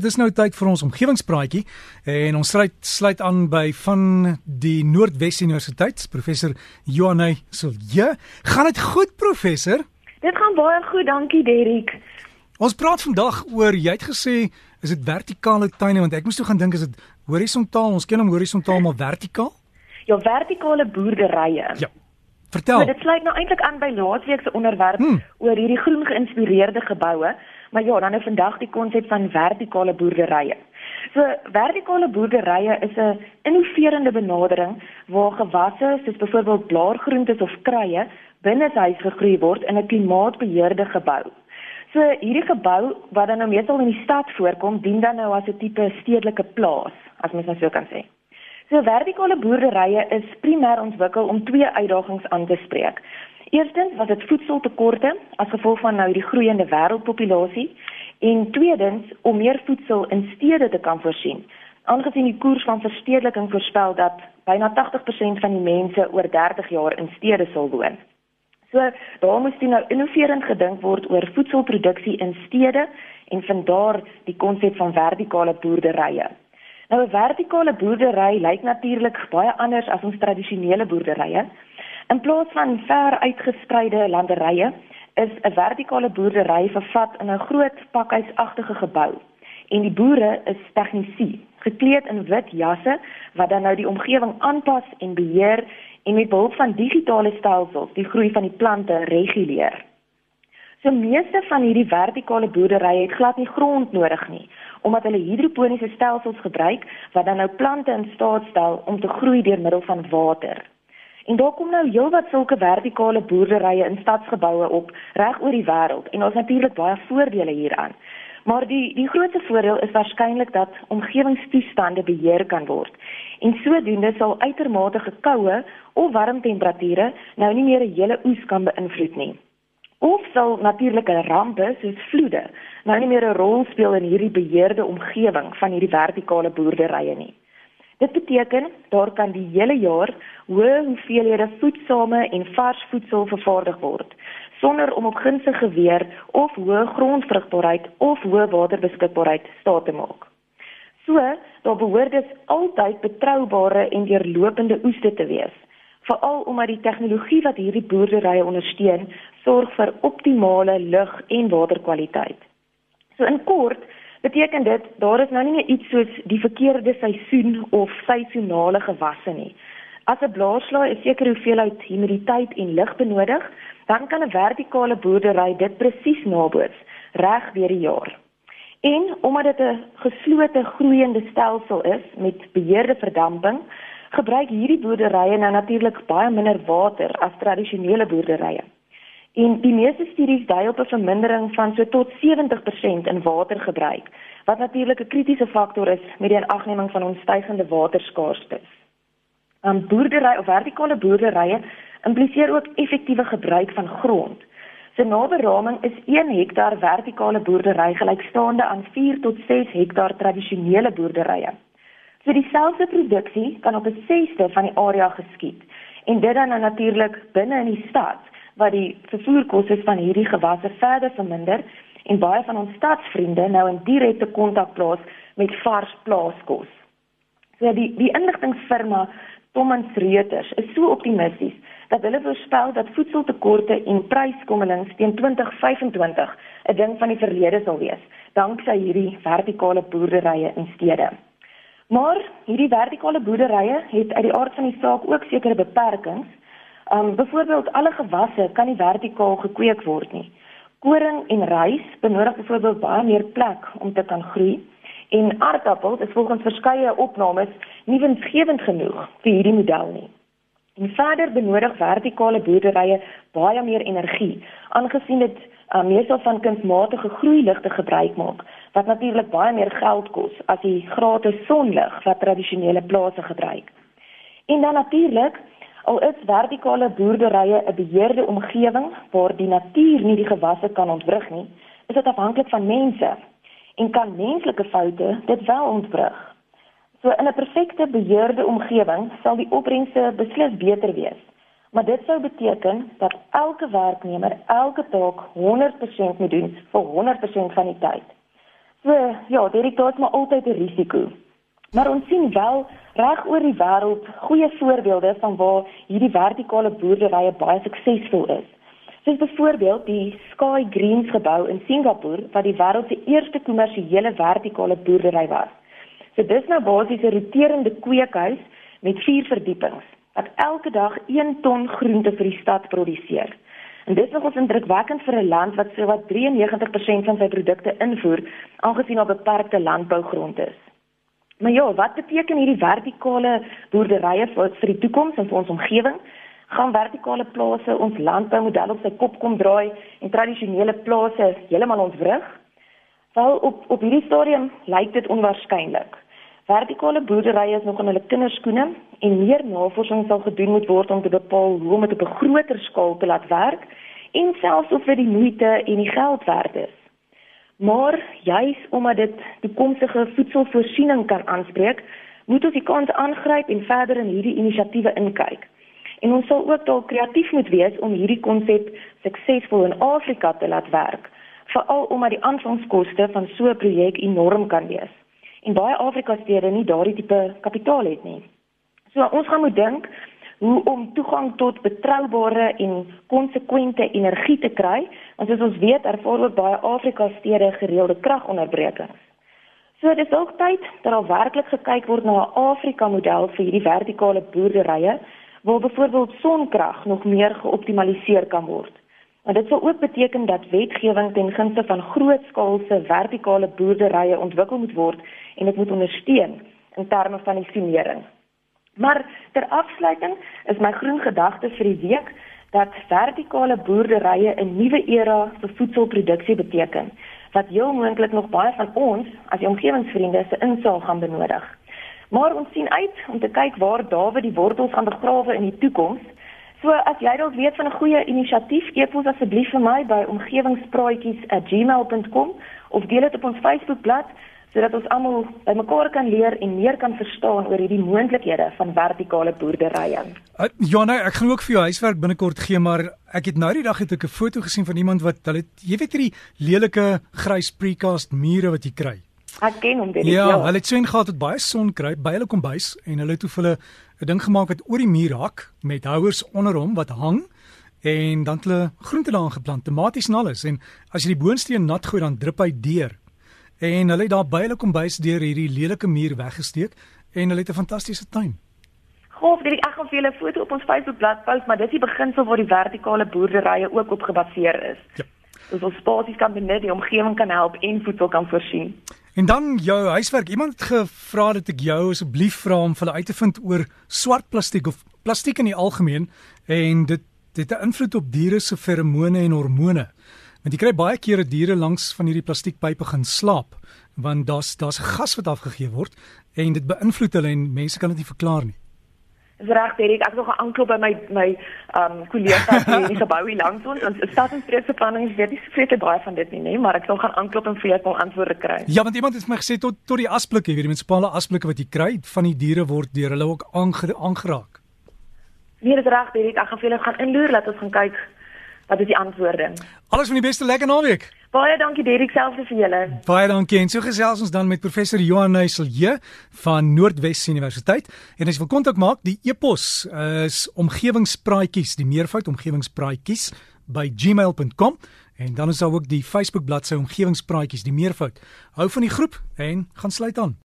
Dit is nou tyd vir ons omgewingspraatjie en ons sluit sluit aan by van die Noordwes Universiteit professor Johanay Silje. Gaan dit goed professor? Dit gaan baie goed, dankie Derik. Ons praat vandag oor jy het gesê is dit vertikale tuine want ek moes toe gaan dink is dit horisontaal? Ons ken hom horisontaal maar vertikaal? Ja, vertikale boerderye. Ja. Vertel. So, dit sluit nou eintlik aan by laasweek se onderwerp hmm. oor hierdie groen geïnspireerde geboue. Maar ja, dan is vandag die konsep van vertikale boerderye. So vertikale boerderye is 'n innoverende benadering waar gewasse soos byvoorbeeld blaargroentes of kruie binne huis gegroei word in 'n klimaatbeheerde gebou. So hierdie gebou wat dan nou meestal in die stad voorkom, dien dan nou as 'n tipe stedelike plaas, as mens nou so kan sê. So vertikale boerderye is primêr ontwikkel om twee uitdagings aan te spreek. Eerstens was dit voedseltekorte as gevolg van nou die groeiende wêreldpopulasie en tweedens om meer voedsel in stede te kan voorsien. Aangesien die koers van verstedeliking voorspel dat byna 80% van die mense oor 30 jaar in stede sal woon. So daar moet nou innoverend gedink word oor voedselproduksie in stede en vandaar die konsep van vertikale boerderye. Nou 'n vertikale boerdery lyk natuurlik baie anders as ons tradisionele boerderye. In plaas van ver uitgespreide landerye is 'n vertikale boerdery vervat in 'n groot pakhuisagtige gebou. En die boere is tegnisi, gekleed in wit jasse wat dan nou die omgewing aanpas en beheer en met behulp van digitale stelsels die groei van die plante reguleer. So meeste van hierdie vertikale boerderye het glad nie grond nodig nie, omdat hulle hidroponiese stelsels gebruik wat dan nou plante in staat stel om te groei deur middel van water. En daar kom nou heelwat sulke vertikale boerderye in stadsgeboue op reg oor die wêreld en ons natuurlik baie voordele hieraan. Maar die die grootste voordeel is waarskynlik dat omgewingstoestande beheer kan word. En sodoende sal uitermate koue of warm temperature nou nie meer 'n hele oes kan beïnvloed nie. Of sal natuurlike rampe soos vloede nou nie meer 'n rol speel in hierdie beheerde omgewing van hierdie vertikale boerderye nie. Dit beteken daar kan die hele jaar hoë hoeveelhede voedsame en vars voedsel vervaardig word sonder om op gunstige weer of hoë grondvrugbaarheid of hoë waterbeskikbaarheid staat te maak. So, daar behoort dus altyd betroubare en deurlopende oeste te wees, veral omdat die tegnologie wat hierdie boerderye ondersteun, sorg vir optimale lug en waterkwaliteit. So in kort, beteken dit daar is nou nie meer iets soos die verkeerde seisoen of seisonale gewasse nie. As 'n blaarslaai 'n sekere hoeveelheid humiditeit en lig benodig, dan kan 'n vertikale boerdery dit presies naboots reg deur die jaar. En omdat dit 'n geslote groeiende stelsel is met beheerde verdamping, gebruik hierdie boerderye nou natuurlik baie minder water as tradisionele boerderye. En die meeste studies dui op 'n vermindering van so tot 70% in watergebruik, wat natuurlik 'n kritiese faktor is met die inagneming van ons stygende waterskaarstes. um, Boerdery of vertikale boerderye impliseer ook effektiewe gebruik van grond. Sy naberaming is 1 hektaar vertikale boerdery gelykstaande aan 4 tot 6 hektaar tradisionele boerderye. So dieselfde produksie kan op 'n sesde van die area geskied en dit dan natuurlik binne in die stad wat die vervoerkoste van hierdie gewasse verder verminder en baie van ons stadsvriende nou in direkte kontak plaas met vars plaaskos. So die die inligtingfirma Thomas Reuters is so optimisties dat hulle voorspel dat voedseltekorte en pryskommelings teen 2025 'n ding van die verlede sal wees, danksy hierdie vertikale boerderye in stede. Maar hierdie vertikale boerderye het uit die aard van die saak ook sekere beperkings Um byvoorbeeld alle gewasse kan nie vertikaal gekweek word nie. Koring en rys benodig byvoorbeeld baie meer plek om te kan groei en aardappels is volgens verskeie opnames nie winsgewend genoeg vir hierdie model nie. En verder benodig vertikale boerderye baie meer energie aangesien dit um, meestal van kunsmatige groeiligte gebruik maak wat natuurlik baie meer geld kos as die gratis sonlig wat tradisionele plase gebruik. En dan natuurlik Al is vertikale boerderye 'n beheerde omgewing waar die natuur nie die gewasse kan ontwrig nie, is dit afhanklik van mense en kan menslike foute dit wel ontwrig. So in 'n perfekte beheerde omgewing sal die opbrengste beslis beter wees. Maar dit sou beteken dat elke werknemer elke taak 100% moet doen vir 100% van die tyd. So, ja, dit is maar altyd 'n risiko. Maar ons sien wel reg oor die wêreld goeie voorbeelde van waar hierdie vertikale boerderye baie suksesvol is. Soos byvoorbeeld die Sky Greens gebou in Singapore wat die wêreld se eerste kommersiële vertikale boerdery was. So dis nou basies 'n roterende kweekhuis met vier verdiepings wat elke dag 1 ton groente vir die stad produseer. En dit is nogals indrukwekkend vir 'n land wat sowat 93% van sy produkte invoer, aangesien daar beperkte landbougrond is. Maar ja, wat beteken hierdie vertikale boerderye vir vir die toekoms en vir ons omgewing? Gaan vertikale plase ons landboumodel op sy kop kom draai en tradisionele plase heeltemal ontwrig? Wel op op hierdie stadium lyk dit onwaarskynlik. Vertikale boerderye is nog in hulle kinderskoene en meer navorsing sal gedoen moet word om te bepaal hoe om dit op 'n groter skaal te laat werk en selfs of dit die moeite en die geld werd is. Maar juis omdat dit toekomstige voedselvoorsiening kan aanspreek, moet ons die kans aangryp en verder in hierdie inisiatiewe inkyk. En ons sal ook dalk kreatief moet wees om hierdie konsep suksesvol in Afrika te laat werk, veral omdat die aanvangskoste van so 'n projek enorm kan wees en baie Afrika stede nie daardie tipe kapitaal het nie. So ons gaan moet dink hoe om toegang tot betroubare en konsekwente energie te kry, want soos ons weet, ervaar ook baie Afrika stede gereelde kragonderbrekings. So dis ook tyd dat al werklik gekyk word na 'n Afrika model vir hierdie vertikale boerderye waar byvoorbeeld sonkrag nog meer geoptimaliseer kan word. Maar dit sal ook beteken dat wetgewing ten gunste van grootskaalse vertikale boerderye ontwikkel moet word en dit moet ondersteun in terme van die finansiering. Maar ter afsluiting is my groen gedagte vir die week dat vertikale boerderye 'n nuwe era vir voedselproduksie beteken wat heel moontlik nog baie van ons as omgewingsvriende se insaag gaan benodig. Maar ons sien uit om te kyk waar Dawid die wortels gaan begrawe in die toekoms. So as jy dalk weet van 'n goeie inisiatief, e-pos asseblief vir my by omgewingspraatjies@gmail.com of deel dit op ons Facebookblad sodat ons almal bymekaar kan leer en meer kan verstaan oor hierdie moontlikhede van vertikale boerderye. Uh, ja nee, ek gaan ook vir jou huiswerk binnekort gee, maar ek het nou die dag het ek 'n foto gesien van iemand wat hulle jy weet hierdie lelike grys precast mure wat jy kry. Ek ken hom dit. Ja, ja. hulle het swyn gehad het baie son kry by hulle kombuis en hulle het toe hulle 'n ding gemaak wat oor die muur hak met houers onder hom wat hang en dan het hulle groente daarin geplant, tomaties en alles en as jy die boonsteen nat gooi dan drup hy deur En hulle het daar by hulle kombuis deur hierdie lelike muur weggesteek en hulle het 'n fantastiese tuin. Goeie, dit ek gaan vir julle 'n foto op ons Facebookblad post, maar dis die beginsel waar die vertikale boerderye ook op gebaseer is. Ja. Dus ons spasies kan benut, die omgewing kan help en voedsel kan voorsien. En dan jou huiswerk. Iemand het gevra dat ek jou asseblief vra om hulle uit te vind oor swart plastiek of plastiek in die algemeen en dit dit het 'n invloed op diere se feromone en hormone. Want jy kry baie kere diere langs van hierdie plastiekpype gaan slaap want daar's daar's gas wat afgegee word en dit beïnvloed hulle en mense kan dit nie verklaar nie. Dis reg, Derek. Ek het nog 'n aanklop by my my um kollega in die gebou hier langs ons. En streeksbeplanning is weet nie soveel baie van dit nie, nee, maar ek sal gaan aanklop en vir jou kom antwoorde kry. Ja, want iemand het my gesê tot tot die asblikke, weet jy, die munisipale asblikke wat jy kry van die diere word deur hulle ook aangeraak. Nee, dis reg, Derek. Ek gaan vir julle gaan inloer laat ons gaan kyk Wat is die antwoorde? Alles van die beste lekker naweek. Baie dankie Derek selfs vir julle. Baie dankie. En so gesels ons dan met professor Johan Neyselje van Noordwes Universiteit. En as jy wil kontak maak, die e-pos is omgewingspraatjies, die meervoud omgewingspraatjies by gmail.com en dan is daar ook die Facebook bladsy omgewingspraatjies, die meervoud. Hou van die groep en gaan sluit aan.